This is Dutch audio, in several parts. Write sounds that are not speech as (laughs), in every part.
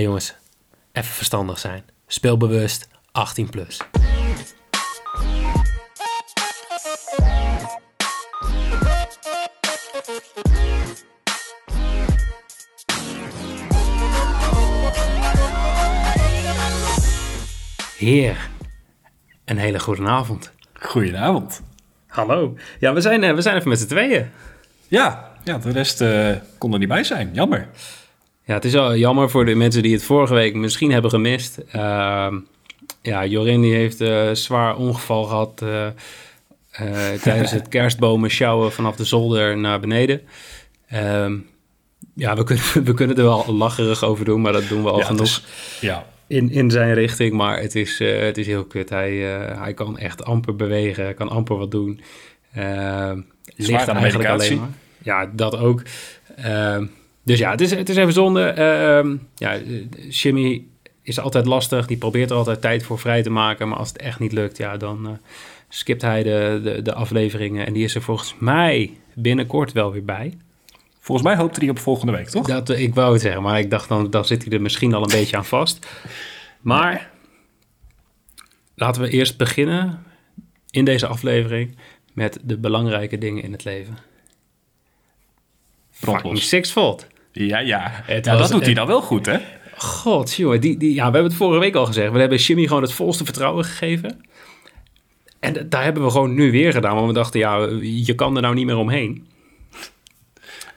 hey jongens, even verstandig zijn. Speelbewust, 18 plus. Heer, een hele goede avond. Goedenavond. Hallo. Ja, we zijn, eh, we zijn even met z'n tweeën. Ja, ja de rest eh, kon er niet bij zijn. Jammer. Ja, het is wel jammer voor de mensen die het vorige week misschien hebben gemist. Ehm, ja, Jorin die heeft een uh, zwaar ongeval gehad eh, eh, (laughs) tijdens het kerstbomen sjouwen vanaf de zolder naar beneden. Ehm, ja, we kunnen, (laughs) we kunnen er wel lacherig over doen, maar dat doen we al ja, genoeg is- ja, in, in zijn richting. Maar het is, het is heel kut. Hij, hij kan echt amper bewegen, kan amper wat doen. Ehm ligt aan eigenlijk medicatie. alleen maar. Ja, dat ook. Dus ja, het is, het is even zonde. Ehm, ja, eh, Jimmy is altijd lastig. Die probeert er altijd tijd voor vrij te maken. Maar als het echt niet lukt, ja, dan eh, skipt hij de, de, de afleveringen. En die is er volgens mij binnenkort wel weer bij. volgens mij hoopte hij op volgende week, toch? Dat, ik wou het zeggen, maar ik dacht dan, dan zit hij er misschien al een beetje aan vast. Maar laten we eerst beginnen in deze aflevering met de belangrijke dingen in het leven. Brandlos. Fucking Sixfold. Ja, ja. Het ja was- dat doet hij het- dan wel goed, hè? God, jongen, die, die, ja, we hebben het vorige week al gezegd. We hebben Jimmy gewoon het volste vertrouwen gegeven. En daar hebben we gewoon nu weer gedaan. Want we dachten, ja, je kan er nou niet meer omheen.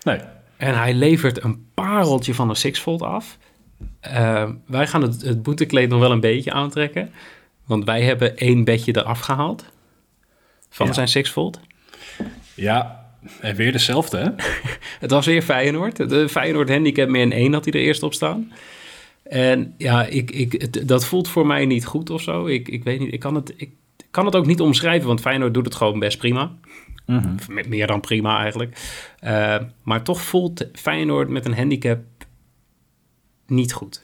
Nee. En hij levert een pareltje van een Sixfold af. Eh, wij gaan het, het boetekleed nog wel een beetje aantrekken. Want wij hebben één bedje eraf gehaald. Van Ja. zijn Sixfold. Ja, en weer dezelfde, hè? (laughs) Het was weer Feyenoord. De Feyenoord handicap meer een 1 had hij er eerst op staan. En ja, ik, ik, het- dat voelt voor mij niet goed of zo. Ik, ik weet niet, ik kan, het, ik kan het ook niet omschrijven, want Feyenoord doet het gewoon best prima. Me- Meer dan prima eigenlijk. Eh, maar toch voelt Feyenoord met een handicap niet goed.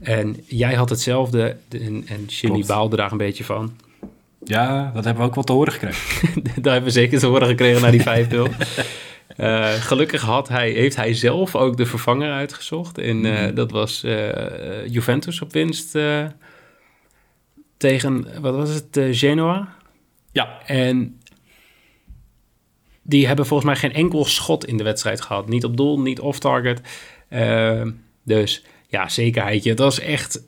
En jij had hetzelfde de- en, en Jimmy Klopt. baalde daar een beetje van. Ja, dat hebben we ook wel te horen gekregen. (laughs) Daar hebben we zeker te horen gekregen na die 5-0. (laughs) Eh, gelukkig had hij, heeft hij zelf ook de vervanger uitgezocht. En eh, dat was eh, Juventus op winst tegen, wat was het, Genoa. Ja, En die hebben volgens mij geen enkel schot in de wedstrijd gehad. Niet op doel, niet off-target. Dus ja, zekerheidje. Dat was echt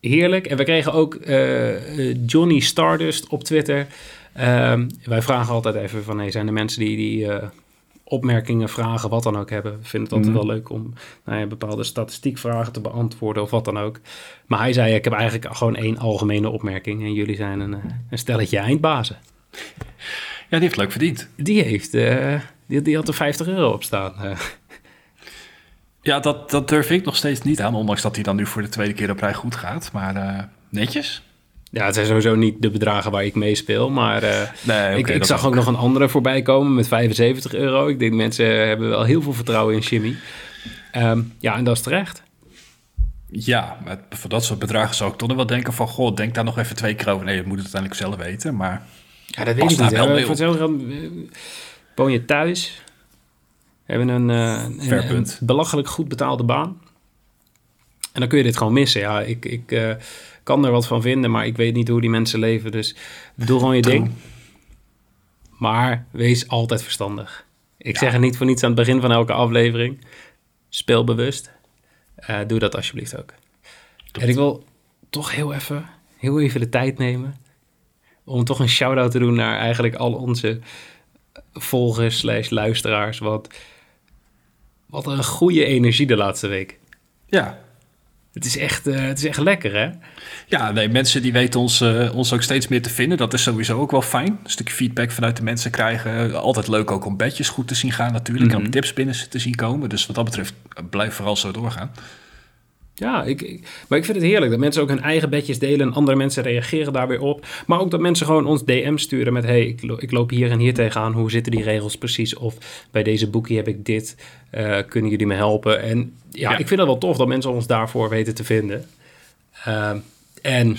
heerlijk. En we kregen ook eh, eh, Johnny Stardust op Twitter. Ehm, wij vragen altijd even van... Hey, zijn er mensen die, die eh, opmerkingen, vragen, wat dan ook hebben? We vinden het altijd Mhm. wel leuk om nou ja, bepaalde statistiekvragen te beantwoorden... of wat dan ook. Maar hij zei, ik heb eigenlijk gewoon één algemene opmerking... en jullie zijn een, een stelletje eindbazen. ja die heeft leuk verdiend. Die heeft, die, die had er 50 euro op staan. Ja, dat, dat durf ik nog steeds niet aan, ondanks dat hij dan nu voor de tweede keer op rij goed gaat. Maar eh, netjes. ja, het zijn sowieso niet de bedragen waar ik mee speel, maar eh, Nee, ik, ik zag ook nog een andere voorbij komen met 75 euro. Ik denk mensen hebben wel heel veel vertrouwen in Jimmy. Ehm, ja, en dat is terecht. Ja, maar voor dat soort bedragen zou ik toch nog wel denken van... Goh, denk daar nog even twee keer over. Nee, je moet het uiteindelijk zelf weten, maar... Ja, dat weet ik niet. wel Voor hetzelfde eh, woon je thuis, hebben een, eh, een, belachelijk goed betaalde baan. En dan kun je dit gewoon missen. Ja, ik, ik eh, kan er wat van vinden, maar ik weet niet hoe die mensen leven. Dus doe gewoon je True. ding. Maar wees altijd verstandig. Ik zeg het niet voor niets aan het begin van elke aflevering. Speel bewust. Eh, doe dat alsjeblieft ook. En ik wil toch heel even, heel even de tijd nemen om toch een shout-out te doen naar eigenlijk al onze volgers slash luisteraars. Wat, wat een goede energie de laatste week. Ja, Het is echt, eh, het is echt lekker, hè? Ja, nee, mensen die weten ons, eh, ons ook steeds meer te vinden. Dat is sowieso ook wel fijn. Een stukje feedback vanuit de mensen krijgen. Altijd leuk ook om bedjes goed te zien gaan natuurlijk. Mhm. En om tips binnen te zien komen. Dus wat dat betreft, blijf vooral zo doorgaan. Ja, ik, ik- maar ik vind het heerlijk dat mensen ook hun eigen bedjes delen en andere mensen reageren daar weer op. Maar ook dat mensen gewoon ons DM sturen met: hey, ik, lo- ik loop hier en hier tegenaan. Hoe zitten die regels precies? Of bij deze boekie heb ik dit. Eh, kunnen jullie me helpen? En ja, Ja. ik vind het wel tof dat mensen ons daarvoor weten te vinden. Ehm, en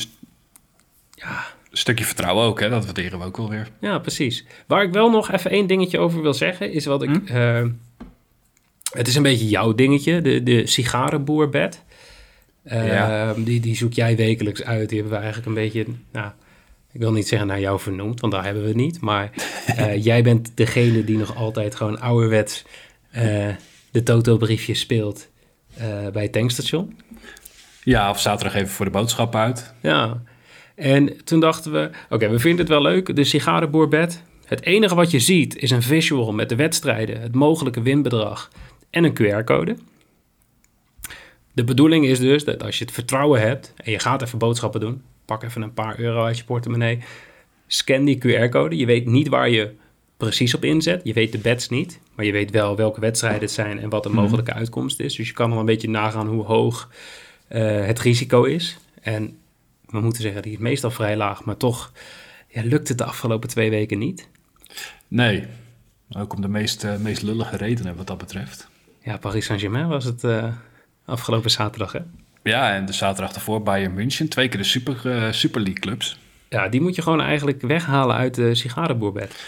ja, Een stukje vertrouwen ook, hè? dat waarderen we ook wel weer. Ja, precies. Waar ik wel nog even één dingetje over wil zeggen, is wat ik. Hm? eh, het is een beetje jouw dingetje, de, de sigarenboerbed. Uh, die, die zoek jij wekelijks uit. Die hebben we eigenlijk een beetje, nou, ik wil niet zeggen naar jou vernoemd, want daar hebben we het niet. Maar uh, (laughs) jij bent degene die nog altijd gewoon ouderwets uh, de Toto-briefjes speelt bij het tankstation. Ja, of zaterdag even voor de boodschappen uit. Ja, en toen dachten we, oké, we vinden het wel leuk, de sigarenboerbed. Het enige wat je ziet is een visual met de wedstrijden, het mogelijke winbedrag en een QR-code. De bedoeling is dus dat als je het vertrouwen hebt en je gaat even boodschappen doen, pak even een paar euro uit je portemonnee, scan die QR-code. Je weet niet waar je precies op inzet. Je weet de bets niet, maar je weet wel welke wedstrijden het zijn en wat de mhm. mogelijke uitkomst is. Dus je kan wel een beetje nagaan hoe hoog uh, het risico is. En we moeten zeggen, die is meestal vrij laag, maar toch ja, lukt het de afgelopen twee weken niet. Nee, ook om de meest, uh, meest lullige redenen wat dat betreft. Ja, Paris Saint-Germain was het uh, afgelopen zaterdag, hè? Ja, en de zaterdag ervoor Bayern München. Twee keer de Super, uh, Super League clubs. Ja, die moet je gewoon eigenlijk weghalen uit de sigarenboerbed.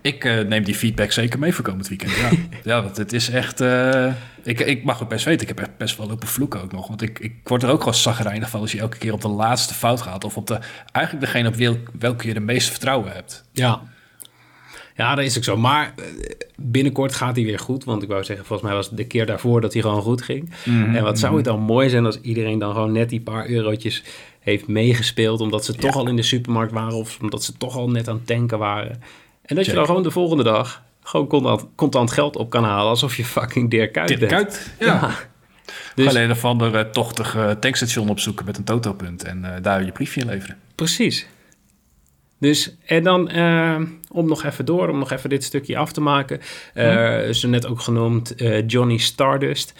Ik uh, neem die feedback zeker mee voor komend weekend. Ja, (laughs) ja want het is echt. Uh, ik, ik mag het best weten. Ik heb best wel lopen vloeken ook nog. Want ik, ik word er ook gewoon zagrijnig van als je elke keer op de laatste fout gaat. Of op de. Eigenlijk degene op wel, welke je de meeste vertrouwen hebt. Ja. Ja, dat is ook zo. Maar binnenkort gaat hij weer goed. Want ik wou zeggen, volgens mij was het de keer daarvoor dat hij gewoon goed ging. Mm-hmm, en wat zou het dan mooi zijn als iedereen dan gewoon net die paar eurotjes heeft meegespeeld. Omdat ze toch al in de supermarkt waren. Of omdat ze toch al net aan het tanken waren. En dat je dan gewoon de volgende dag gewoon contant, contant geld op kan halen. Alsof je fucking Dirk Kuyt Dirk bent. Kuyt, ja. ja. Dus, Alleen een van de uh, tochtige tankstation opzoeken met een totopunt. En uh, daar je briefje in leveren. Precies. Dus, en dan uh, om nog even door, om nog even dit stukje af te maken. Uh, hm. Ze net ook genoemd uh, Johnny Stardust.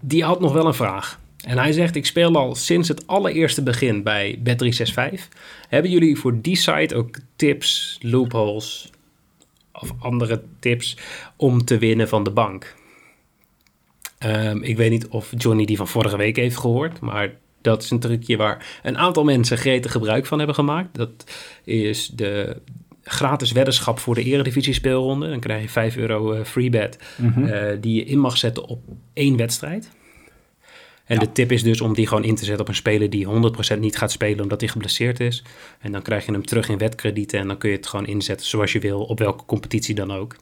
die had nog wel een vraag. En hij zegt, ik speel al sinds het allereerste begin bij Bet365. Hebben jullie voor die site ook tips, loopholes of andere tips om te winnen van de bank? Um, ik weet niet of Johnny die van vorige week heeft gehoord, maar dat is een trucje waar een aantal mensen gretig gebruik van hebben gemaakt. Dat is de gratis weddenschap voor de eredivisie speelronde. Dan krijg je 5 euro uh, free bet mm uh, die je in mag zetten op één wedstrijd. En de tip is dus om die gewoon in te zetten op een speler die 100% niet gaat spelen omdat hij geblesseerd is. En dan krijg je hem terug in wetkredieten en dan kun je het gewoon inzetten zoals je wil, op welke competitie dan ook.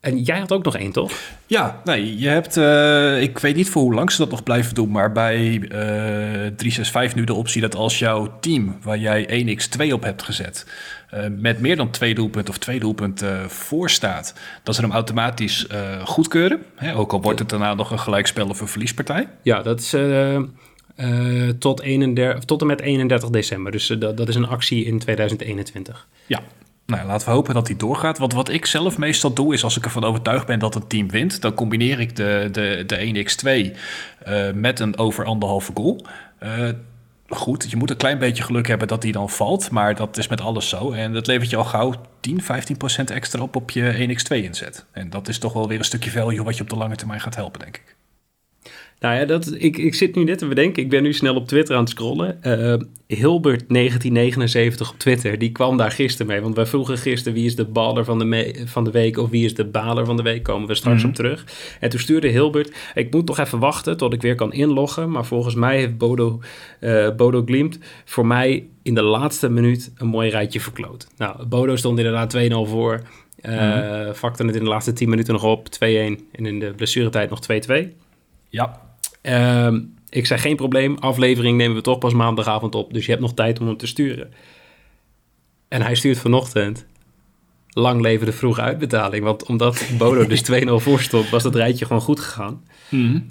En jij had ook nog één, toch? Ja, nee, je hebt, uh, ik weet niet voor hoe lang ze dat nog blijven doen, maar bij uh, eh, 365 nu de optie dat als jouw team, waar jij 1x2 op hebt gezet, uh, met meer dan twee doelpunten of twee doelpunten voor staat, dat ze hem automatisch goedkeuren. Hè? Ook al wordt het daarna nog een gelijkspel of een verliespartij. Ja, dat is tot, 31, tot en met 31 december. Dus dat, dat is een actie in 2021. Ja, nou, laten we hopen dat hij doorgaat. Want wat ik zelf meestal doe, is als ik ervan overtuigd ben dat een team wint, dan combineer ik de, de, de 1x2 uh, met een over anderhalve goal. Uh, goed, je moet een klein beetje geluk hebben dat die dan valt, maar dat is met alles zo. En dat levert je al gauw 10, 15 procent extra op op je 1x2 inzet. En dat is toch wel weer een stukje value wat je op de lange termijn gaat helpen, denk ik. Nou ja, dat, ik, ik zit nu net te bedenken. Ik ben nu snel op Twitter aan het scrollen. Uh, Hilbert 1979 op Twitter, die kwam daar gisteren mee. Want wij vroegen gisteren wie is de baller van de, van de week of wie is de baler van de week. Komen we straks mm op terug. En toen stuurde Hilbert, ik moet nog even wachten tot ik weer kan inloggen. Maar volgens mij heeft Bodo, uh, Bodo Glimt voor mij in de laatste minuut een mooi rijtje verkloot. Nou, Bodo stond inderdaad 2-0 voor. Uh, Vakte het in de laatste 10 minuten nog op, 2-1. En in de blessuretijd nog 2-2. Ja. Ehm, ik zei geen probleem, aflevering nemen we toch pas maandagavond op. Dus je hebt nog tijd om hem te sturen. En hij stuurt vanochtend lang leven de vroege uitbetaling. Want omdat Bodo dus (laughs) 2-0 voor stond, was dat rijtje gewoon goed gegaan. Mm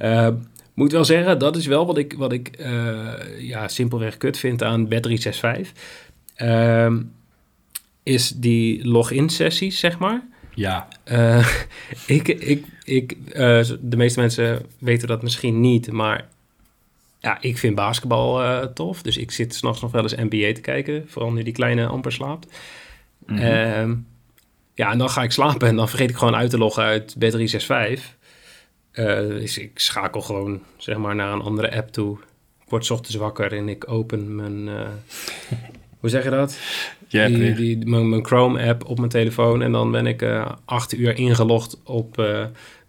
moet wel zeggen, dat is wel wat ik, wat ik uh, ja, simpelweg kut vind aan Bet365. Uh, is die login sessies, zeg maar. Ja. Uh, (laughs) ik, ik, ik, uh, de meeste mensen weten dat misschien niet, maar ja, ik vind basketbal uh, tof. Dus ik zit s'nachts nog wel eens NBA te kijken, vooral nu die kleine amper slaapt. Mm -hmm. ja, en dan ga ik slapen en dan vergeet ik gewoon uit te loggen uit B365. dus ik schakel gewoon zeg maar naar een andere app toe. Ik word ochtends wakker en ik open mijn hoe zeg je dat? Hebt die, die, mijn, mijn Chrome-app op mijn telefoon. En dan ben ik eh acht uur ingelogd op eh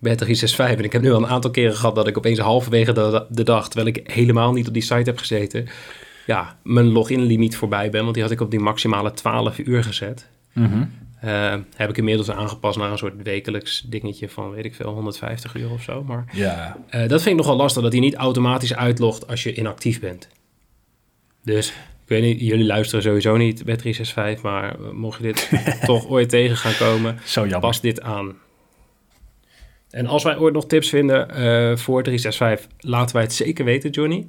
Bet365. En ik heb nu al een aantal keren gehad dat ik opeens halverwege de, de dag... terwijl ik helemaal niet op die site heb gezeten... ja, mijn login-limiet voorbij ben. Want die had ik op die maximale 12 uur gezet. Mhm. Eh, heb ik inmiddels aangepast naar een soort wekelijks dingetje van, weet ik veel, 150 uur of zo. Maar Ja, eh, dat vind ik nogal lastig, dat hij niet automatisch uitlogt als je inactief bent. Dus, ik weet niet, jullie luisteren sowieso niet bij 365, maar eh, mocht je dit (laughs) toch ooit tegen gaan komen, zo jammer. pas dit aan. En als wij ooit nog tips vinden eh, voor 365, laten wij het zeker weten, Johnny.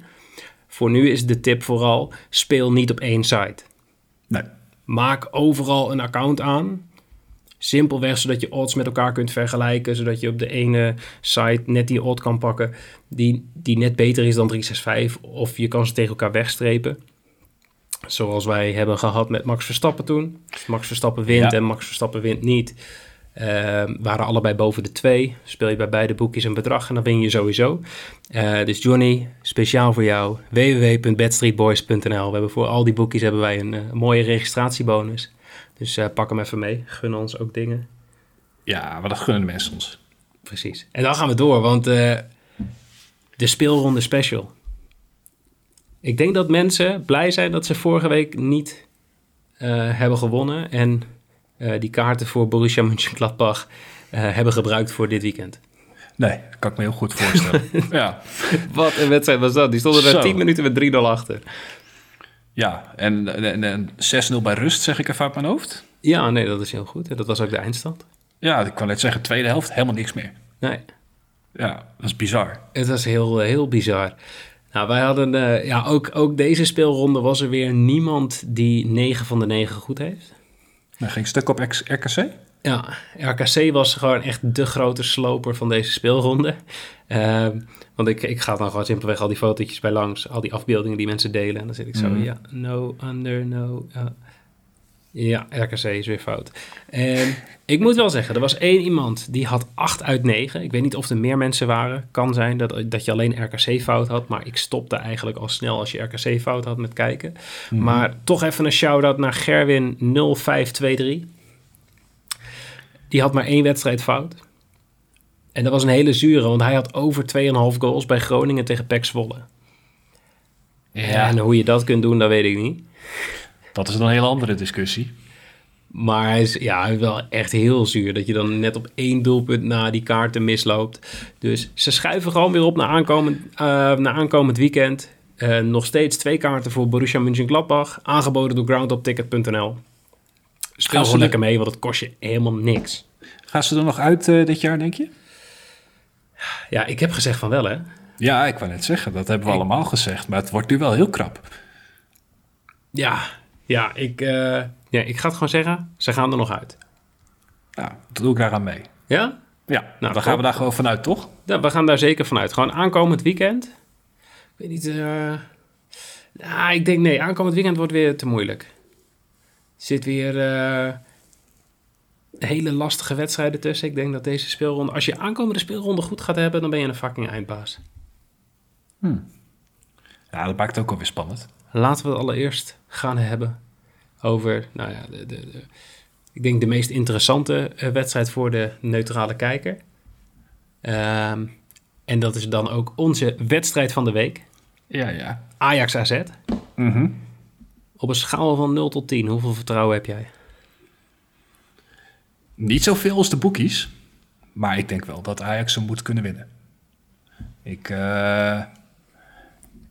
Voor nu is de tip vooral, speel niet op één site. Nee. Maak overal een account aan. Simpelweg zodat je odds met elkaar kunt vergelijken. Zodat je op de ene site net die odd kan pakken die, die net beter is dan 365. Of je kan ze tegen elkaar wegstrepen. Zoals wij hebben gehad met Max Verstappen toen. Als Max Verstappen wint Ja. en Max Verstappen wint niet. eh, waren allebei boven de twee. Speel je bij beide boekjes een bedrag en dan win je sowieso. Eh, dus Johnny, speciaal voor jou, www.bedstreetboys.nl. We hebben voor al die boekjes hebben wij een eh, mooie registratiebonus. Dus eh, pak hem even mee. Gun ons ook dingen. Ja, maar dat gunnen de mensen ons. Precies. En dan gaan we door, want de speelronde special. Ik denk dat mensen blij zijn dat ze vorige week niet eh, hebben gewonnen. En eh, die kaarten voor Borussia Mönchengladbach eh hebben gebruikt voor dit weekend. Nee, dat kan ik me heel goed voorstellen. (laughs) ja. Wat een wedstrijd was dat. Die stonden er Zo. 10 minuten met 3-0 achter. ja, en, en, en 6-0 bij rust zeg ik even uit mijn hoofd. Ja, nee, dat is heel goed. En dat was ook de eindstand. Ja, ik kan net zeggen, tweede helft helemaal niks meer. Nee, Ja, dat is bizar. het was heel, heel bizar. Nou, wij hadden, eh, ja, ook, ook deze speelronde was er weer niemand die 9 van de 9 goed heeft. Dan ging stuk op RKC. Ja, RKC was gewoon echt de grote sloper van deze speelronde. Ehm, want ik, ik ga dan gewoon simpelweg al die fotootjes bij langs, al die afbeeldingen die mensen delen. En dan zit ik zo, Mhm. ja, no, under, no. Ja, RKC is weer fout. En ik moet wel zeggen, er was één iemand die had 8 uit 9. Ik weet niet of er meer mensen waren. Kan zijn dat, dat je alleen RKC fout had. Maar ik stopte eigenlijk al snel als je RKC fout had met kijken. Maar toch even een shout-out naar Gerwin 0523. Die had maar één wedstrijd fout. En dat was een hele zure, want hij had over 2,5 goals bij Groningen tegen PEC Zwolle. Ja, En hoe je dat kunt doen, dat weet ik niet. Dat is dan een hele andere discussie. Maar hij is, ja, hij is wel echt heel zuur dat je dan net op één doelpunt na die kaarten misloopt. Dus ze schuiven gewoon weer op naar aankomend, eh, naar aankomend weekend. Eh, nog steeds twee kaarten voor Borussia Mönchengladbach, aangeboden door groundopticket.nl. Speel ze gewoon er- lekker mee, want het kost je helemaal niks. Gaan ze er nog uit eh, dit jaar, denk je? Ja, ik heb gezegd van wel, hè. Ja, ik wou net zeggen, dat hebben we Ik- allemaal gezegd. Maar het wordt nu wel heel krap. Ja, ja, ik, eh, ja, ik ga het gewoon zeggen. Ze gaan er nog uit. Nou, dat doe ik daaraan mee. Ja? Ja, dan top. gaan we daar gewoon vanuit, toch? Ja, we gaan daar zeker vanuit. Gewoon aankomend weekend. Ik weet niet. eh nou, ik denk nee, aankomend weekend wordt weer te moeilijk. Er zit weer eh, hele lastige wedstrijden tussen. Ik denk dat deze speelronde, als je aankomende speelronde goed gaat hebben, dan ben je een fucking eindbaas. Ja, dat maakt het ook alweer spannend. Laten we het allereerst gaan hebben over, nou ja, de, de, de- ik denk de meest interessante eh, wedstrijd voor de neutrale kijker. Ehm, en dat is dan ook onze wedstrijd van de week. Ja, ja. Ajax AZ. Mhm. Op een schaal van 0 tot 10, hoeveel vertrouwen heb jij? Niet zoveel als de boekies. Maar ik denk wel dat Ajax hem moet kunnen winnen. Ik, eh,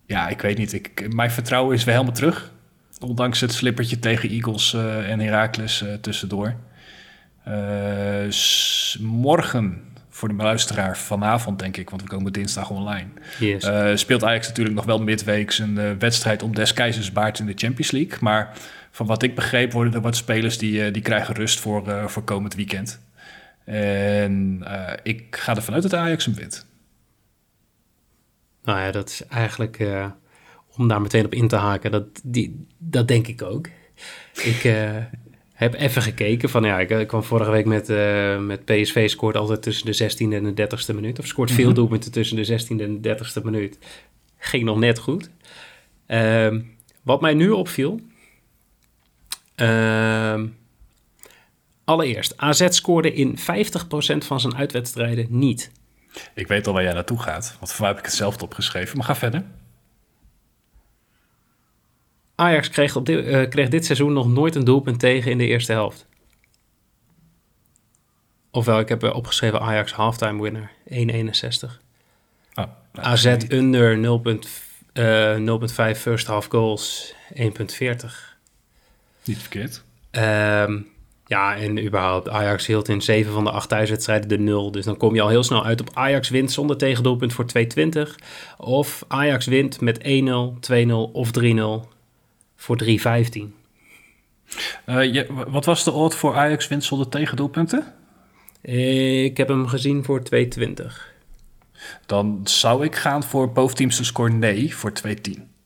ja, ik weet niet. Ik, mijn vertrouwen is weer helemaal terug. Ondanks het slippertje tegen Eagles eh, en Heracles eh, tussendoor. Eh, morgen, voor de luisteraar vanavond denk ik, want we komen dinsdag online. Yes. Speelt Ajax natuurlijk nog wel midweeks een wedstrijd om des keizers baard in de Champions League. Maar van wat ik begreep worden er wat spelers die, die krijgen rust voor, voor komend weekend. En ik ga ervan uit dat Ajax hem wint. Nou ja, dat is eigenlijk, eh, om daar meteen op in te haken, dat, die, dat denk ik ook. Ik eh, (laughs) heb even gekeken van, ja, ik, ik kwam vorige week met, eh, met PSV scoort altijd tussen de 16e en de 30ste minuut. Of scoort veel Mhm. doelpunten tussen de 16e en de 30ste minuut. Ging nog net goed. Ehm, wat mij nu opviel, Ehm, allereerst, AZ scoorde in 50% van zijn uitwedstrijden niet. Ik weet al waar jij naartoe gaat, want voor mij heb ik het zelf opgeschreven. Maar ga verder. Ajax kreeg, op dit, eh, kreeg dit seizoen nog nooit een doelpunt tegen in de eerste helft. Ofwel, ik heb er opgeschreven Ajax halftime winner, 1,61. Oh, nou, AZ under 0,5 first half goals, 1,40. Niet verkeerd. Ehm, ja, en überhaupt, Ajax hield in 7 van de 8 thuiswedstrijden de 0. Dus dan kom je al heel snel uit op Ajax wint zonder tegendoelpunt voor 2,20. Of Ajax wint met 1-0, 2-0 of 3-0 voor 3,15. Eh, wat was de odd voor Ajax wint zonder tegendoelpunten? Ik heb hem gezien voor 2,20. Dan zou ik gaan voor boventeams te score nee voor 2-10.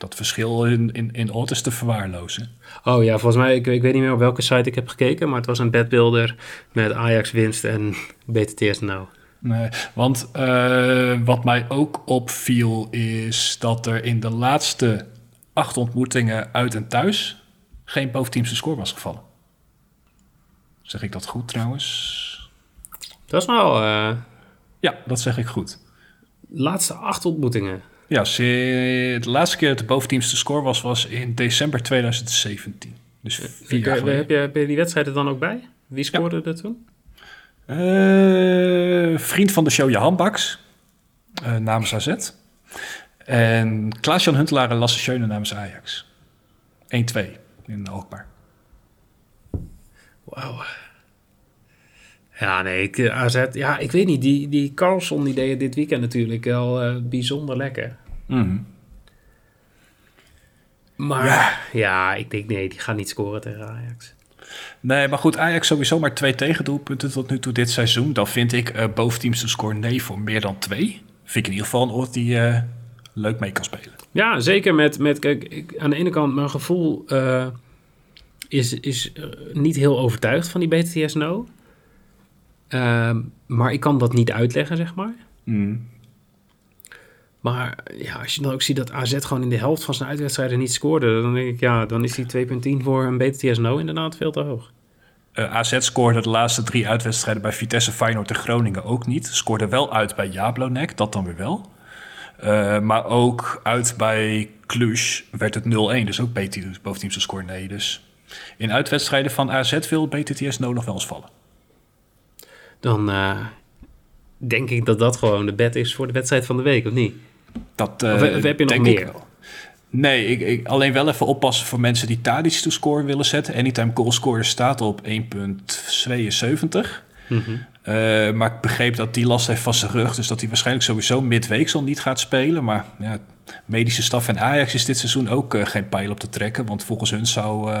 Dat verschil in, in, in is te verwaarlozen. Oh ja, volgens mij, ik, ik weet niet meer op welke site ik heb gekeken, maar het was een bedbuilder met Ajax winst en (laughs) BTTS nou. Nee, want eh, wat mij ook opviel is dat er in de laatste acht ontmoetingen uit en thuis geen boventeamse score was gevallen. Zeg ik dat goed trouwens? Dat is wel eh Ja, dat zeg ik goed. laatste acht ontmoetingen. Ja, de laatste keer dat de boventeamse score was, was in december 2017. Dus vier jaar Heb je, geleden. heb, je, heb je die wedstrijd er dan ook bij? Wie scoorde er toen? Eh, vriend van de show Johan Baks, eh, namens AZ. En Klaas-Jan Huntelaar en Lasse Schöne namens Ajax. 1-2 in Alkmaar. Wauw. Ja, nee, ik, eh, AZ, ja, ik weet niet, die, die Carlson die deed het dit weekend natuurlijk wel eh, bijzonder lekker. Mhm. Maar ja. ik denk nee, die gaan niet scoren tegen Ajax. Nee, maar goed, Ajax sowieso maar twee tegendoelpunten tot nu toe dit seizoen. Dan vind ik eh boventeams te score nee voor meer dan twee. Vind ik in ieder geval een oord die leuk mee kan spelen. Ja, zeker met, met kijk, ik, aan de ene kant, mijn gevoel is, is niet heel overtuigd van die BTS No. Ehm, maar ik kan dat niet uitleggen, zeg maar. Mhm. Maar ja, als je dan ook ziet dat AZ gewoon in de helft van zijn uitwedstrijden niet scoorde, dan denk ik, ja, dan is die 2.10 voor een BTS No inderdaad veel te hoog. Eh, AZ scoorde de laatste drie uitwedstrijden bij Vitesse, Feyenoord en Groningen ook niet. Scoorde wel uit bij Jablonec, dat dan weer wel. Eh, maar ook uit bij Cluj werd het 0-1. Dus ook BT, boventeamse score nee. Dus in uitwedstrijden van AZ wil BTTS no nog wel eens vallen. Dan eh, denk ik dat dat gewoon de bet is voor de wedstrijd van de week, of niet? Dat, Of, of heb je nog ik meer? Nee, ik, ik, alleen wel even oppassen voor mensen die Tadic to score willen zetten. Anytime goal scorer staat op 1,72. Mhm. Eh, maar ik begreep dat die last heeft van zijn rug. Dus dat hij waarschijnlijk sowieso midweek al niet gaat spelen. Maar ja, medische staf en Ajax is dit seizoen ook eh, geen pijl op te trekken. Want volgens hun zou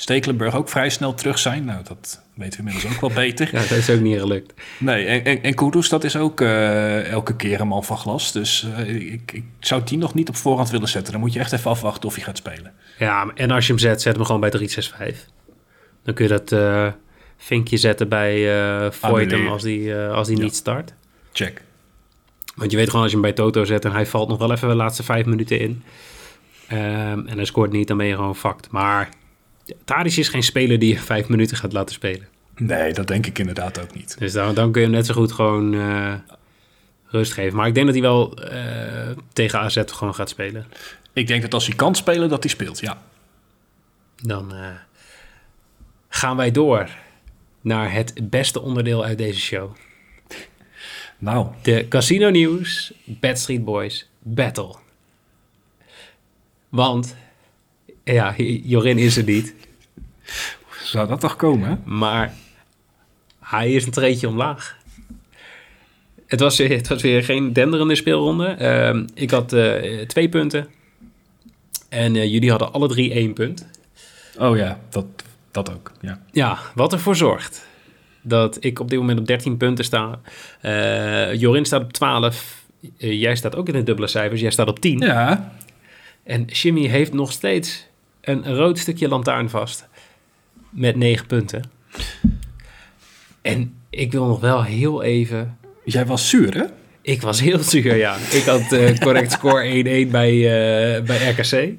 Stekelenburg ook vrij snel terug zijn. Nou, dat weten we inmiddels ook wel beter. (laughs) Ja, dat is ook niet gelukt. Nee, en, en, en Kudus, dat is ook eh, elke keer een man van glas. Dus eh, ik, ik zou die nog niet op voorhand willen zetten. Dan moet je echt even afwachten of hij gaat spelen. Ja, en als je hem zet, zet hem gewoon bij 365. Dan kun je dat eh, vinkje zetten bij eh Voitem als die, eh, als die Ja. niet start. Check. Want je weet gewoon als je hem bij Toto zet en hij valt nog wel even de laatste vijf minuten in. ehm, en hij scoort niet, dan ben je gewoon fucked. Maar Tadic is geen speler die je vijf minuten gaat laten spelen. Nee, dat denk ik inderdaad ook niet. Dus dan, dan kun je hem net zo goed gewoon eh, rust geven. Maar ik denk dat hij wel eh, tegen AZ gewoon gaat spelen. Ik denk dat als hij kan spelen, dat hij speelt, ja. Dan eh, gaan wij door naar het beste onderdeel uit deze show. Nou, De Casino Nieuws, Bad Street Boys, Battle. Want, ja, Jorin is er niet, zou dat toch komen, maar hij is een treetje omlaag. Het was, weer- het was weer geen denderende speelronde. Ehm, ik had eh, twee punten en eh, jullie hadden alle drie één punt. Oh ja, dat, dat ook, ja. Ja, wat ervoor zorgt dat ik op dit moment op 13 punten sta. Eh, Jorin staat op 12. Eh, jij staat ook in de dubbele cijfers. Jij staat op 10. Ja, En Jimmy heeft nog steeds een rood stukje lantaarn vast. Met 9 punten. En ik wil nog wel heel even... jij was zuur, hè? Ik was heel zuur, ja. Ik had eh, correct score (laughs) 1-1 bij, eh, bij RKC.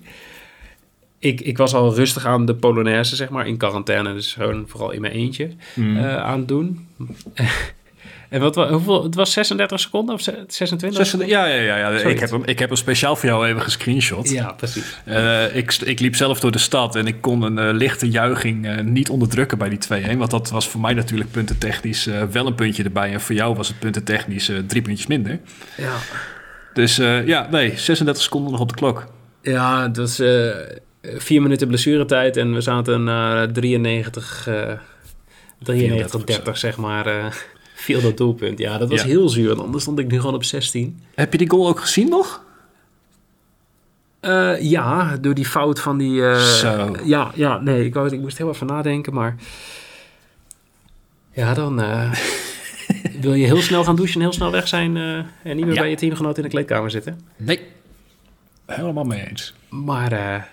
ik, ik was al rustig aan de Polonaise, zeg maar, in quarantaine. Dus gewoon vooral in mijn eentje Mm. eh, aan het doen. En wat, wa- hoeveel, het was 36 seconden of ze- 26? Zes- ja, ja, ja. ja. Ik, heb hem, ik heb hem speciaal voor jou even gescreenshot. Ja, precies. Eh, ik, ik liep zelf door de stad en ik kon een eh, lichte juiching eh, niet onderdrukken bij die 2-1. Want dat was voor mij natuurlijk puntentechnisch wel een puntje erbij. En voor jou was het puntentechnisch drie puntjes minder. Ja, Dus ja, nee, 36 seconden nog op de klok. ja eh, vier minuten blessuretijd en we zaten na 93, eh 93 30 zeg maar, viel dat doelpunt. Ja, dat was Ja. heel zuur, want anders stond ik nu gewoon op 16. Heb je die goal ook gezien nog? Eh, ja, door die fout van die... eh, Zo. Ja, ja, nee, ik, wou, ik moest heel even nadenken, maar... Ja, dan eh, (laughs) wil je heel snel gaan douchen en heel snel weg zijn... en niet meer Ja. bij je teamgenoot in de kleedkamer zitten. Nee. Helemaal mee eens. Maar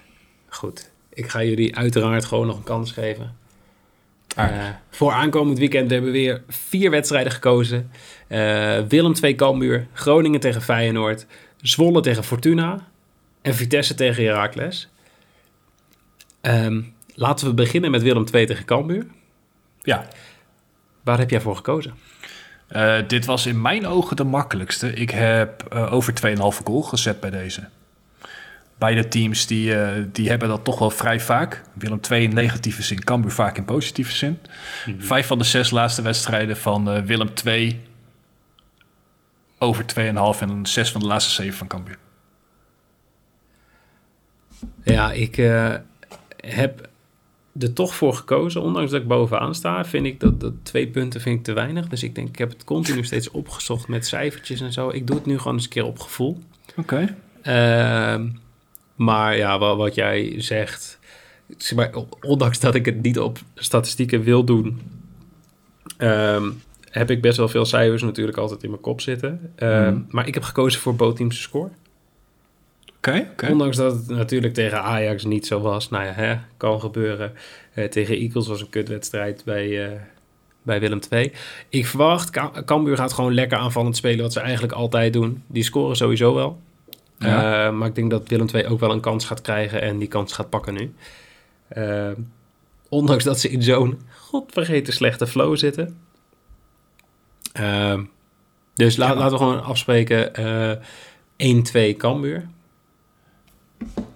goed, ik ga jullie uiteraard gewoon nog een kans geven. Voor aankomend weekend hebben we weer vier wedstrijden gekozen. Eh, Willem 2 Cambuur, Groningen tegen Feyenoord, Zwolle tegen Fortuna en Vitesse tegen Heracles. Ehm, laten we beginnen met Willem 2 tegen Cambuur. Ja, Waar heb jij voor gekozen? Eh, dit was in mijn ogen de makkelijkste. Ik heb eh, over 2,5 goal gezet bij deze. Beide teams die, eh, die hebben dat toch wel vrij vaak. Willem II in negatieve zin, Cambuur vaak in positieve zin. Vijf van de zes laatste wedstrijden van eh, Willem II over 2,5 en zes van de laatste zeven van Cambuur. Ja, ik eh, heb er toch voor gekozen. Ondanks dat ik bovenaan sta, vind ik dat, dat twee punten vind ik te weinig. Dus ik denk, ik heb het continu (laughs) steeds opgezocht met cijfertjes en zo. Ik doe het nu gewoon eens een keer op gevoel. Oké. Ehm, maar ja, wat, wat jij zegt, zeg maar, ondanks dat ik het niet op statistieken wil doen, ehm, heb ik best wel veel cijfers natuurlijk altijd in mijn kop zitten. Ehm, Mhm. Maar ik heb gekozen voor bootteamse score. Oké. Ondanks dat het natuurlijk tegen Ajax niet zo was. Nou ja, hè, kan gebeuren. Eh, tegen Eagles was een kutwedstrijd bij, eh, bij Willem II. Ik verwacht, Cambuur gaat gewoon lekker aanvallend spelen... wat ze eigenlijk altijd doen. Die scoren sowieso wel. Ja. Eh, maar ik denk dat Willem II ook wel een kans gaat krijgen... en die kans gaat pakken nu. Eh, ondanks dat ze in zo'n godvergeten slechte flow zitten. Eh, dus la- Ja. laten we gewoon afspreken... eh 1-2 Cambuur.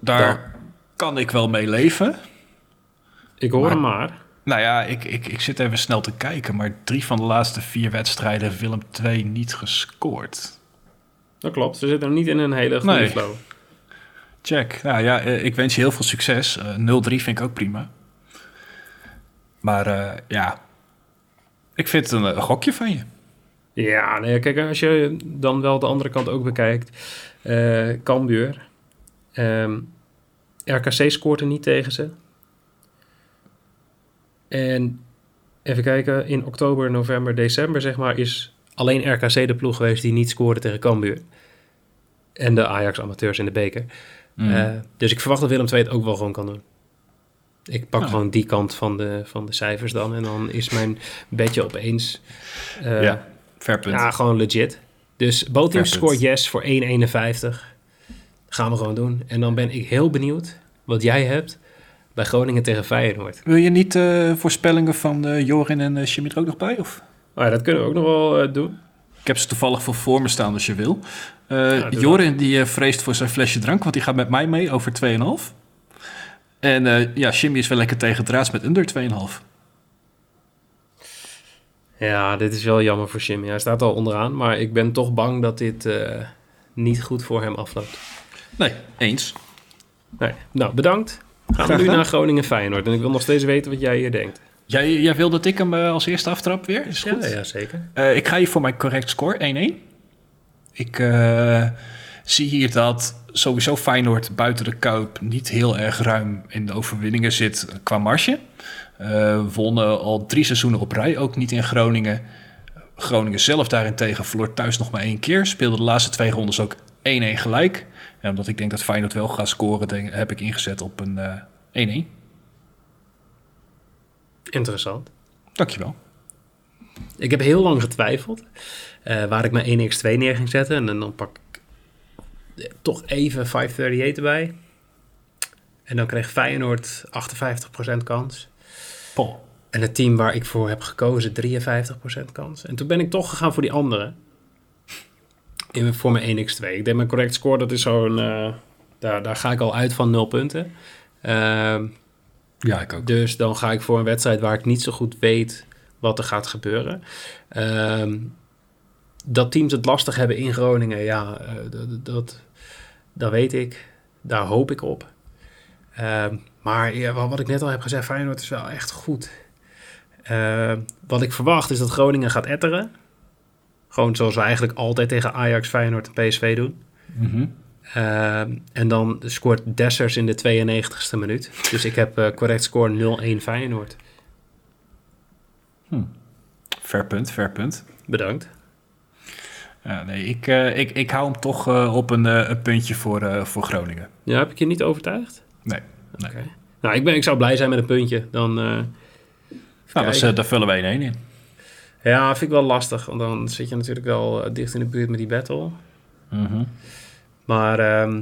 Daar kan ik wel mee leven. Ik hoor Maar- hem maar. Nou ja, ik, ik, ik zit even snel te kijken, maar drie van de laatste vier wedstrijden heeft Willem II niet gescoord. Dat klopt. Ze zitten nog niet in een hele goede Nee. flow. Check. Nou ja, eh, ik wens je heel veel succes. Eh, 0-3 vind ik ook prima. Maar eh, ja, ik vind het een, gokje van je. Ja, nee, kijk, als je dan wel de andere kant ook bekijkt. eh Cambuur. Ehm, RKC scoort er niet tegen ze. En even kijken, in oktober, november, december zeg maar... is alleen RKC de ploeg geweest die niet scoorde tegen Cambuur. En de Ajax-amateurs in de beker. Mm. Eh, dus ik verwacht dat Willem II het ook wel gewoon kan doen. Ik pak Ja. gewoon die kant van de, van de cijfers dan. En dan is mijn bedje opeens eh, ja, fair punt. ja, gewoon legit. Dus punt. scoort yes voor 1,51. Gaan we gewoon doen. En dan ben ik heel benieuwd wat jij hebt bij Groningen tegen Feyenoord. Wil je niet eh, voorspellingen van eh, Jorin en uh, er ook nog bij? Of? Oh ja, dat kunnen we ook nog wel eh, doen. Ik heb ze toevallig voor voor me staan als je wil. Eh, Ja, Jorin die eh, vreest voor zijn flesje drank, want die gaat met mij mee over 2,5. En eh, ja, Jimmy is wel lekker tegen draads met under 2,5. Ja, dit is wel jammer voor Jimmy. Hij staat al onderaan, maar ik ben toch bang dat dit eh, niet goed voor hem afloopt. Nee, eens. Nee. Nou, bedankt. Gaan we nu naar Groningen Feyenoord. En ik wil nog steeds weten wat jij hier denkt. Jij, jij wil dat ik hem eh, als eerste aftrap weer? Is goed. Ja, ja, zeker. Eh, ik ga hier voor mijn correct score 1-1. Ik eh, zie hier dat sowieso Feyenoord buiten de Kuip niet heel erg ruim in de overwinningen zit qua marge. Eh wonnen al drie seizoenen op rij, ook niet in Groningen. Groningen zelf daarentegen verloor thuis nog maar één keer. Speelde de laatste twee rondes ook 1-1 gelijk. En omdat ik denk dat Feyenoord wel gaat scoren, denk, heb ik ingezet op een eh 1-1. Interessant. Dankjewel. Ik heb heel lang getwijfeld eh, waar ik mijn 1x2 neer ging zetten. En dan pak ik eh, toch even 538 erbij. En dan kreeg Feyenoord 58% kans. En het team waar ik voor heb gekozen 53% kans. En toen ben ik toch gegaan voor die andere. In, voor mijn 1x2. Ik denk mijn correct score, dat is zo'n... eh, daar, daar ga ik al uit van 0 punten. Ehm, Ja, ik ook. dus dan ga ik voor een wedstrijd waar ik niet zo goed weet wat er gaat gebeuren. Ehm, dat teams het lastig hebben in Groningen, ja, eh, dat, dat, dat weet ik. Daar hoop ik op. Ehm, maar ja, wat ik net al heb gezegd, Feyenoord is wel echt goed. Ehm, wat ik verwacht is dat Groningen gaat etteren. Gewoon zoals we eigenlijk altijd tegen Ajax, Feyenoord en PSV doen. Mhm. Ehm, en dan scoort Dessers in de 92ste minuut. Dus ik heb eh, correct score 0-1 Feyenoord. Fair punt, fair punt. Bedankt. Ja, nee, ik, eh, ik, ik hou hem toch eh, op een, eh, een puntje voor, eh, voor Groningen. Ja, heb ik je niet overtuigd? Nee. nee. Oké. Nou, ik, ben, ik zou blij zijn met een puntje. Dan, eh, Nou, dat is, eh, daar vullen wij een 1 in. Ja, vind ik wel lastig. Want dan zit je natuurlijk wel eh, dicht in de buurt met die battle. Mhm. Maar ehm,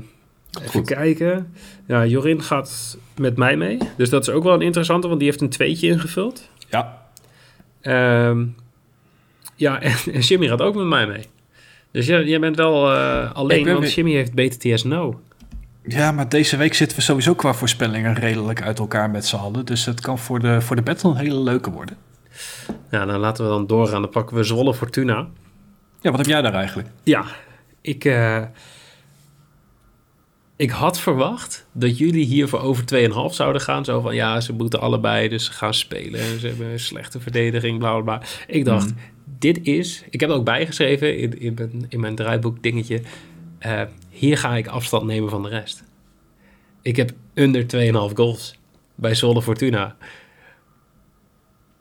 even Goed. kijken. Ja, Jorin gaat met mij mee. Dus dat is ook wel een interessante, want die heeft een tweetje ingevuld. Ja, Ehm, ja, en, en Jimmy gaat ook met mij mee. Dus jij, jij bent wel eh, alleen, ben want weer- Jimmy heeft BTTS No. Ja, maar deze week zitten we sowieso qua voorspellingen redelijk uit elkaar met z'n allen. Dus het kan voor de, voor de battle een hele leuke worden. Ja, dan laten we dan doorgaan. Dan pakken we Zwolle Fortuna. Ja, wat heb jij daar eigenlijk? Ja, ik, eh, ik had verwacht dat jullie hier voor over 2,5 zouden gaan. Zo van, ja, ze moeten allebei, dus ze gaan spelen. En ze hebben een slechte verdediging, bla, bla, bla. Ik dacht, Mhm. dit is... Ik heb ook bijgeschreven in, in, mijn, in mijn draaiboek dingetje. eh, hier ga ik afstand nemen van de rest. Ik heb onder 2,5 goals bij Zwolle Fortuna.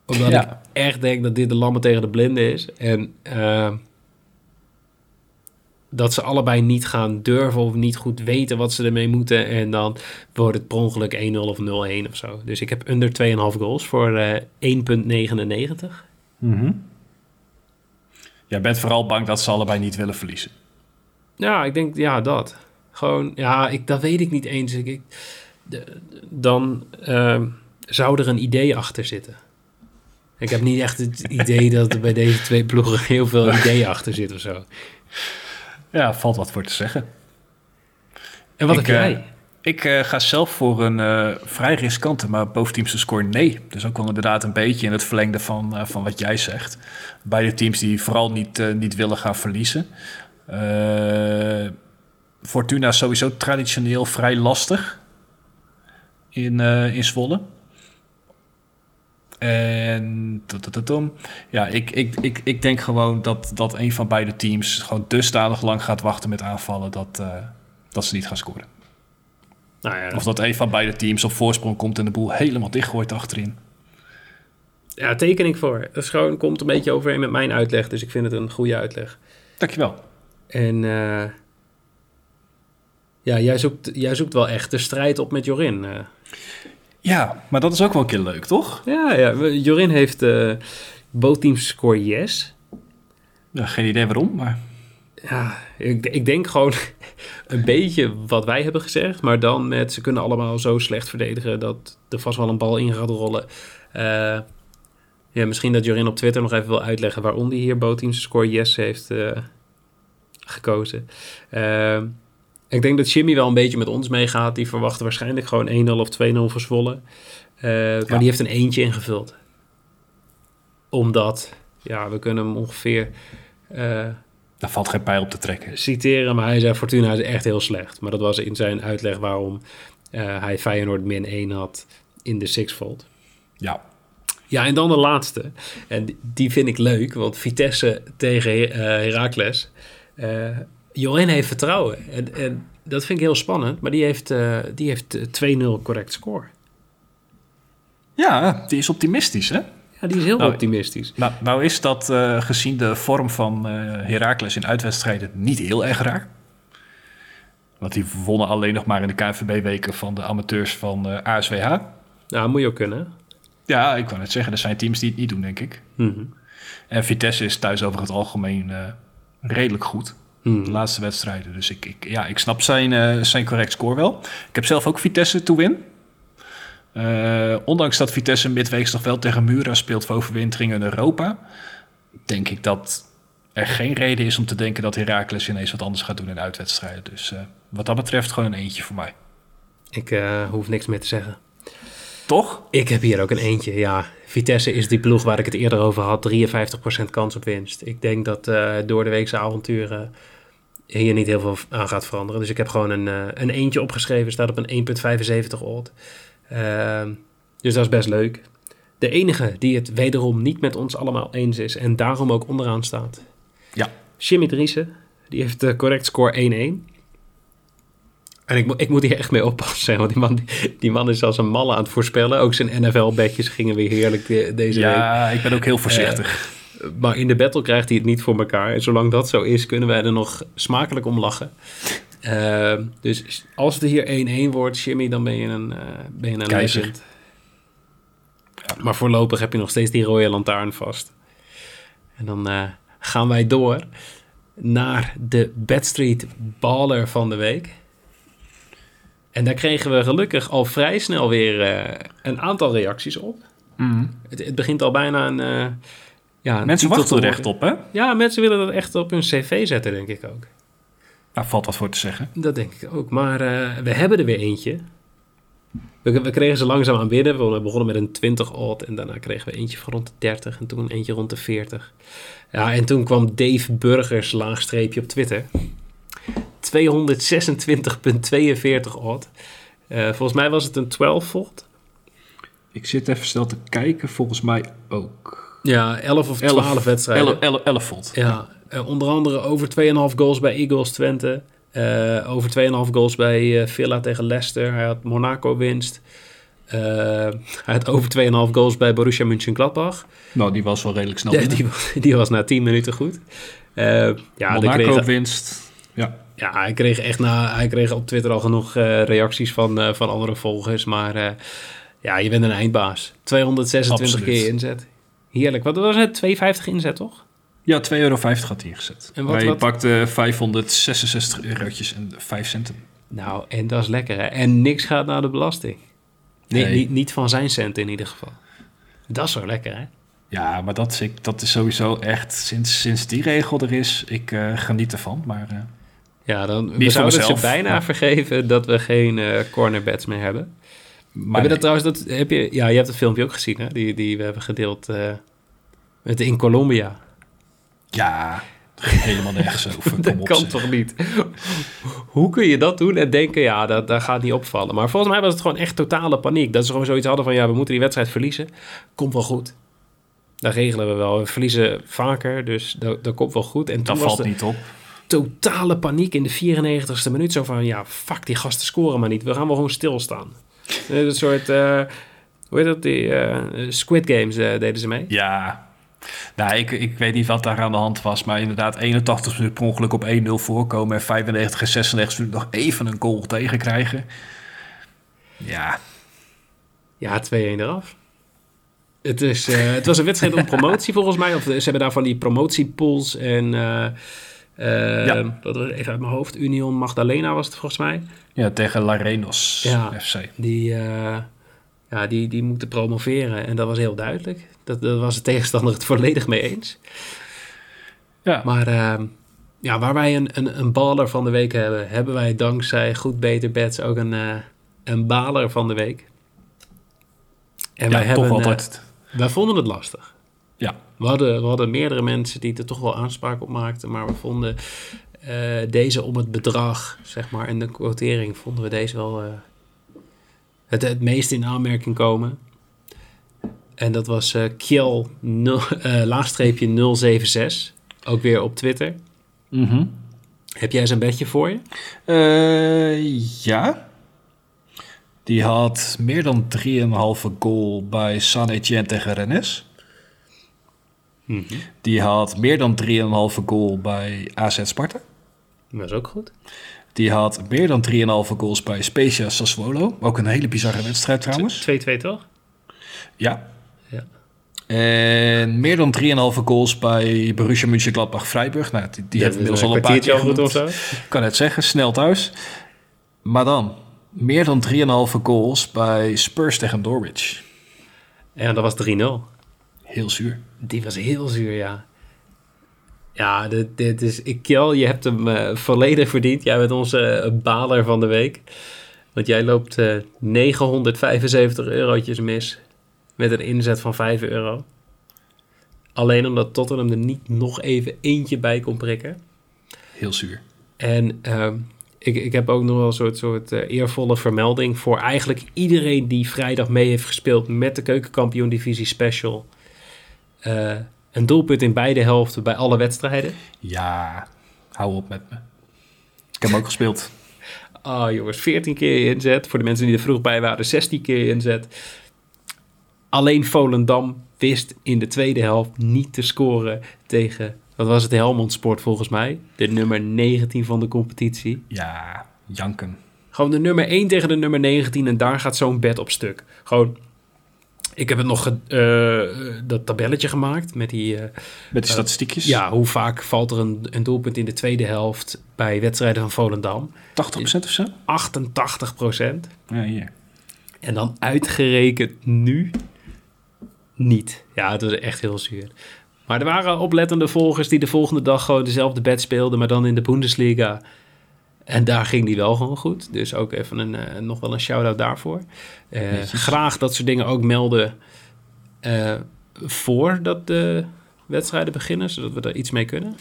Omdat Ja. ik echt denk dat dit de lammen tegen de blinden is. En... eh, dat ze allebei niet gaan durven of niet goed weten wat ze ermee moeten. En dan wordt het per ongeluk 1-0 of 0-1 of zo. Dus ik heb onder 2,5 goals voor eh 1,99. Jij bent vooral bang dat ze allebei niet willen verliezen. Ja, ik denk, ja, dat. Gewoon, ja, ik, dat weet ik niet eens. Ik, dan ehm, zou er een idee achter zitten. Ik heb niet echt het idee dat er bij deze twee ploegen heel veel (laughs) idee achter zit of zo. Ja, valt wat voor te zeggen. En wat Ik, heb eh, jij? Ik eh, ga zelf voor een eh, vrij riskante, maar boventeamse score nee. Dus ook wel inderdaad een beetje in het verlengde van, van wat jij zegt. Beide teams die vooral niet, niet willen gaan verliezen. Fortuna is sowieso traditioneel vrij lastig in, in Zwolle. En ja, ik, ik, ik, ik denk gewoon dat, dat een van beide teams gewoon dusdanig lang gaat wachten met aanvallen dat, eh, dat ze niet gaan scoren. Nou ja, Of dat een van beide teams op voorsprong komt en de boel helemaal dichtgooit achterin. ja, teken ik voor. Dat is gewoon, komt een beetje overeen met mijn uitleg. Dus ik vind het een goede uitleg. Dankjewel. En eh, ja, jij zoekt, jij zoekt wel echt de strijd op met Jorin. eh. Ja, maar dat is ook wel een keer leuk, toch? ja, ja, Jorin heeft both teams score yes. Ja, geen idee waarom, maar... Ja, ik, ik denk gewoon (laughs) een beetje wat wij hebben gezegd. Maar dan met ze kunnen allemaal zo slecht verdedigen dat er vast wel een bal in gaat rollen. Eh, ja, misschien dat Jorin op Twitter nog even wil uitleggen waarom hij hier both teams score yes heeft eh, gekozen. Eh, ik denk dat Jimmy wel een beetje met ons meegaat. Die verwacht waarschijnlijk gewoon 1-0 of 2-0 voor Zwolle. Eh, maar die heeft een eentje ingevuld. Omdat, ja, we kunnen hem ongeveer... eh, Daar valt geen pijl op te trekken. citeren, maar hij zei Fortuna is echt heel slecht. Maar dat was in zijn uitleg waarom eh, hij Feyenoord min 1 had in de Sixfold. Ja. Ja, en dan de laatste. En die- vind ik leuk, want Vitesse tegen Heracles. Eh Jorin heeft vertrouwen. En, en dat vind ik heel spannend, maar die heeft, eh, die heeft eh, 2-0 correct score. Ja, die is optimistisch, hè? Ja, die is heel Nou, optimistisch. Nou, nou is dat eh, gezien de vorm van eh Heracles in uitwedstrijden niet heel erg raar. Want die wonnen alleen nog maar in de KNVB-weken van de amateurs van eh, ASWH. Nou, moet je ook kunnen. Ja, ik kan het zeggen, er zijn teams die het niet doen, denk ik. Mhm. En Vitesse is thuis over het algemeen eh, redelijk goed. Hmm. De laatste wedstrijden. Dus ik, ik, ja, ik snap zijn, eh, zijn correct score wel. Ik heb zelf ook Vitesse to win. Eh, ondanks dat Vitesse midweeks nog wel tegen Mura speelt voor overwintering in Europa, denk ik dat er geen reden is om te denken dat Heracles ineens wat anders gaat doen in uitwedstrijden. Dus eh, wat dat betreft gewoon een eentje voor mij. Ik hoef niks meer te zeggen. Toch? Ik heb hier ook een eentje, ja. Vitesse is die ploeg waar ik het eerder over had. 53% kans op winst. Ik denk dat eh, door de weekse avonturen hier niet heel veel aan gaat veranderen. Dus ik heb gewoon een, eh, een eentje opgeschreven. Staat op een 1,75 odd. Ehm, dus dat is best leuk. De enige die het wederom niet met ons allemaal eens is en daarom ook onderaan staat. Ja. Jimmy Driessen. Die heeft de correct score 1-1. En ik, ik moet hier echt mee oppassen, want die man, die man is als een malle aan het voorspellen. Ook zijn NFL-bedjes gingen weer heerlijk de- deze week. Ja, ik ben ook heel voorzichtig. Maar in de battle krijgt hij het niet voor elkaar. En zolang dat zo is, kunnen wij er nog smakelijk om lachen. Ehm, dus als het hier 1-1 wordt, Jimmy, dan ben je een, eh, ben je een Keizer. legend. Maar voorlopig heb je nog steeds die rode lantaarn vast. En dan eh, gaan wij door naar de Badstreet Baller van de week. En daar kregen we gelukkig al vrij snel weer eh, een aantal reacties op. Mhm. Het, het begint al bijna een... eh, ja, een Mensen wachten er echt op, hè? Ja, mensen willen dat echt op hun cv zetten, denk ik ook. Daar valt wat voor te zeggen. Dat denk ik ook. Maar eh, we hebben er weer eentje. We, we kregen ze langzaam aan binnen. We begonnen met een 20 odd en daarna kregen we eentje van rond de 30 en toen eentje rond de 40. Ja, en toen kwam Dave Burgers laagstreepje op Twitter. 226,42 odd. Eh, volgens mij was het een 12 volt. Ik zit even snel te kijken, volgens mij ook. Ja, 11 of 11 12 wedstrijden. 11, 11 volt. Ja, eh, onder andere over 2,5 goals bij Eagles Twente. Eh, over 2,5 goals bij Villa tegen Leicester. Hij had Monaco winst. Eh, hij had over 2,5 goals bij Borussia Mönchengladbach. Nou, die was wel redelijk snel Ja, die, was- (laughs) die was na 10 minuten goed. Eh, ja, Monaco kreeg, winst. Ja, ja, hij kreeg echt na, hij kreeg op Twitter al genoeg eh, reacties van, eh, van andere volgers. Maar eh, ja, je bent een eindbaas. 226 Absoluut. keer inzet. Heerlijk. Wat was het? 2,50 inzet, toch? ja 2,50 euro had hij ingezet. En wat- Hij wat- pakte 566 eurotjes en 5 centen. Nou, en dat is lekker, hè? En niks gaat naar de belasting. Nee, Nee. Niet, niet van zijn cent in ieder geval. Dat is zo lekker, hè? Ja, maar dat is, ik, dat is sowieso echt, sinds, sinds die regel er is, ik eh, geniet ervan. Maar eh, Ja, dan we zouden het ze bijna vergeven dat we geen eh cornerbets meer hebben. maar heb je dat nee. trouwens, dat, heb je, ja, je hebt het filmpje ook gezien, hè? Die, die we hebben gedeeld eh, met in Colombia. Ja, ging helemaal nergens over. (laughs) Dat op, kan zeg. toch niet? Hoe kun je dat doen en denken, ja, dat, dat gaat niet opvallen. Maar volgens mij was het gewoon echt totale paniek. Dat ze gewoon zoiets hadden van, ja, we moeten die wedstrijd verliezen. Komt wel goed. Dat regelen we wel. We verliezen vaker, dus dat, dat komt wel goed. En toen Dat was valt de niet op. totale paniek in de 94ste minuut. Zo van, ja, fuck, die gasten scoren maar niet. We gaan wel gewoon stilstaan. Een soort, eh, hoe heet dat, die eh, Squid Games eh, deden ze mee. Ja, nou, ik, ik weet niet wat daar aan de hand was. Maar inderdaad, 81 minuten per ongeluk op 1-0 voorkomen. En 95 en 96 minuten nog even een goal tegenkrijgen. Ja, Ja, 2-1 eraf. Het, is, het was een wedstrijd om promotie (laughs) volgens mij. Of ze hebben daar van die promotiepools. En eh, Ja. dat was even uit mijn hoofd. Union Magdalena was het volgens mij. ja tegen Larenos Ja. FC. Die, eh, ja, die, die moeten promoveren. En dat was heel duidelijk. Dat, dat was de tegenstander het volledig mee eens. Ja, Maar eh, ja, waar wij een, een, een baller van de week hebben... hebben wij dankzij Goed Beter Bets ook een, eh, een baler van de week. En ja wij hebben... eh, altijd. wij vonden het lastig. Ja. We hadden, we hadden meerdere mensen die er toch wel aanspraak op maakten, maar we vonden eh, deze om het bedrag, zeg maar, en de quotering, vonden we deze wel eh, het, het meest in aanmerking komen. En dat was eh Kjell nul- eh, laagstreepje 076, ook weer op Twitter. Mhm. Heb jij zijn bedje voor je? Eh, ja. Die had meer dan 3,5 goal bij San Etienne tegen Rennes. Die had meer dan 3,5 goal bij AZ Sparta. Dat is ook goed. Die had meer dan 3,5 goals bij Spezia Sassuolo. Ook een hele bizarre wedstrijd trouwens. 2-2 toch? Ja. Ja. En meer dan 3,5 goals bij Borussia Mönchengladbach-Freiburg. Nou, die, die hebben inmiddels al een paar keer goed of zo. Ik kan het zeggen, snel thuis. Maar dan, meer dan 3,5 goals bij Spurs tegen Norwich. En dat was 3-0. Heel zuur. Die was heel zuur, ja. Ja, dit, dit is... Kjell, je hebt hem uh, volledig verdiend. Jij bent onze uh, baler van de week. Want jij loopt uh, 975 eurotjes mis met een inzet van 5 euro. Alleen omdat Tottenham er niet nog even eentje bij kon prikken. Heel zuur. En uh, ik, ik heb ook nog wel een soort, soort uh, eervolle vermelding voor eigenlijk iedereen die vrijdag mee heeft gespeeld met de Keukenkampioen Divisie Special. Uh, een doelpunt in beide helften bij alle wedstrijden. Ja, hou op met me. Ik heb hem ook gespeeld. (laughs) Ah oh, jongens, 14 keer inzet. Voor de mensen die er vroeg bij waren, 16 keer inzet. Alleen Volendam wist in de tweede helft niet te scoren tegen, wat was het, Helmond Sport volgens mij. De nummer 19 van de competitie. Ja, janken. Gewoon de nummer 1 tegen de nummer 19 en daar gaat zo'n bed op stuk. Gewoon, ik heb het nog, uh, dat tabelletje gemaakt met die... Uh, met die statistiekjes? Uh, ja, hoe vaak valt er een, een doelpunt in de tweede helft bij wedstrijden van Volendam? 80% of zo? 88%. Ja, hier. En dan uitgerekend nu niet. Ja, het was echt heel zuur. Maar er waren oplettende volgers die de volgende dag gewoon dezelfde bed speelden, maar dan in de Bundesliga. En daar ging die wel gewoon goed. Dus ook even een, uh, nog wel een shout-out daarvoor. Uh, graag dat soort dingen ook melden uh, voordat de wedstrijden beginnen, zodat we er iets mee kunnen.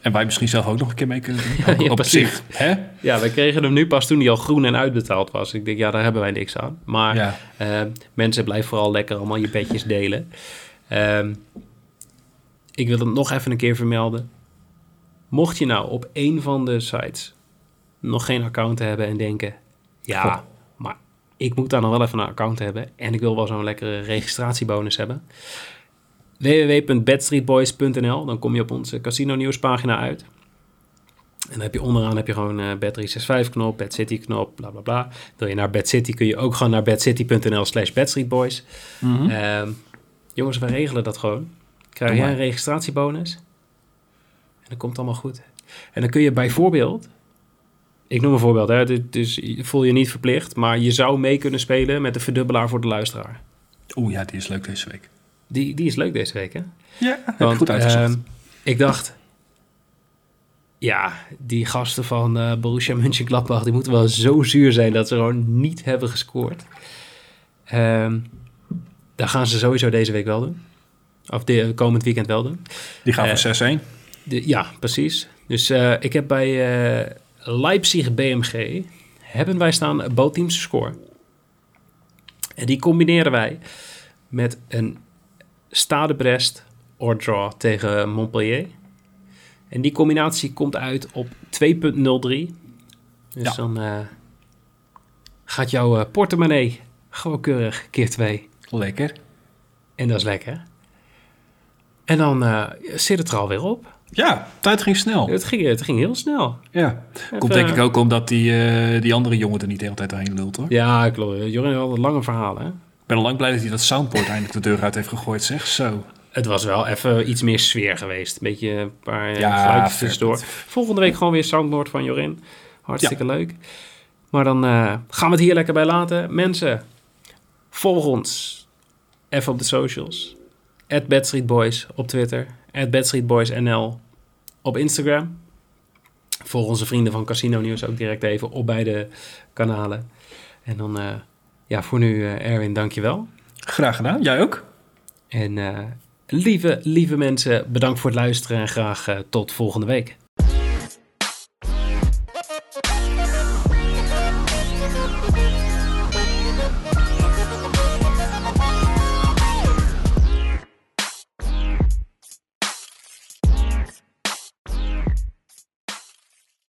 En wij misschien zelf ook nog een keer mee kunnen doen. (laughs) ja, op zich. Hè? Ja, wij kregen hem nu pas toen hij al groen en uitbetaald was. Ik denk, ja, daar hebben wij niks aan. Maar Ja. mensen, blijf vooral lekker allemaal je bedjes delen. Uh, ik wil het nog even een keer vermelden. Mocht je nou op een van de sites nog geen account hebben en denken... Ja, Goh. maar ik moet daar nog wel even een account hebben... en ik wil wel zo'n lekkere registratiebonus hebben www.bedstreetboys.nl. Dan kom je op onze casino nieuwspagina uit. En dan heb je onderaan heb je gewoon uh, Bet365 knop, Bad City knop, bla bla bla. Wil je naar Bad City kun je ook gewoon naar bedcity.nl slash bedstreetboys. Mm -hmm. uh, jongens, we regelen dat gewoon. Krijg jij een registratiebonus? En dat komt allemaal goed. En dan kun je bijvoorbeeld, ik noem een voorbeeld, hè, dit- dus voel je niet verplicht, maar je zou mee kunnen spelen met de verdubbelaar voor de luisteraar. Oeh, ja, die is leuk deze week. Die, die is leuk deze week, hè? Ja, heb ik goed uitgezocht. ehm, ik dacht, ja, die gasten van eh Borussia Mönchengladbach, die moeten wel zo zuur zijn dat ze gewoon niet hebben gescoord. Ehm dat gaan ze sowieso deze week wel doen. Of de, komend weekend wel doen. die gaan eh, voor 6-1. De- ja, precies. Dus eh, ik heb bij eh, Leipzig BMG hebben wij staan both teams score. En die combineren wij met een Stade Brest or draw tegen Montpellier. En die combinatie komt uit op 2.03. Dus Ja. dan eh, gaat jouw eh, portemonnee gewoon keurig keer 2. Lekker. En dat is lekker. En dan eh, zit het er alweer op. Ja, tijd ging snel. Het ging, het ging heel snel. Ja. Komt Even- denk ik ook omdat die, eh, die andere jongen er niet de hele tijd doorheen lult hoor. Ja, klopt. Jorin had een lange verhaal, hè? Ik ben al lang blij dat hij dat soundboard eindelijk de deur uit heeft gegooid. Zeg zo. Het was wel even iets meer sfeer geweest. Een beetje een paar ja, Ja, geluidjes fair tussendoor. Volgende week gewoon weer soundboard van Jorin. Hartstikke leuk. Maar dan eh, gaan we het hier lekker bij laten. Mensen, volg ons even op de socials. At Boys op Twitter. At NL op Instagram. Volg onze vrienden van Casino Nieuws ook direct even op beide kanalen. En dan, eh, ja, voor nu eh, Erwin, dankjewel. Graag gedaan. Jij ook? En eh, lieve, lieve mensen, bedankt voor het luisteren en graag tot volgende week.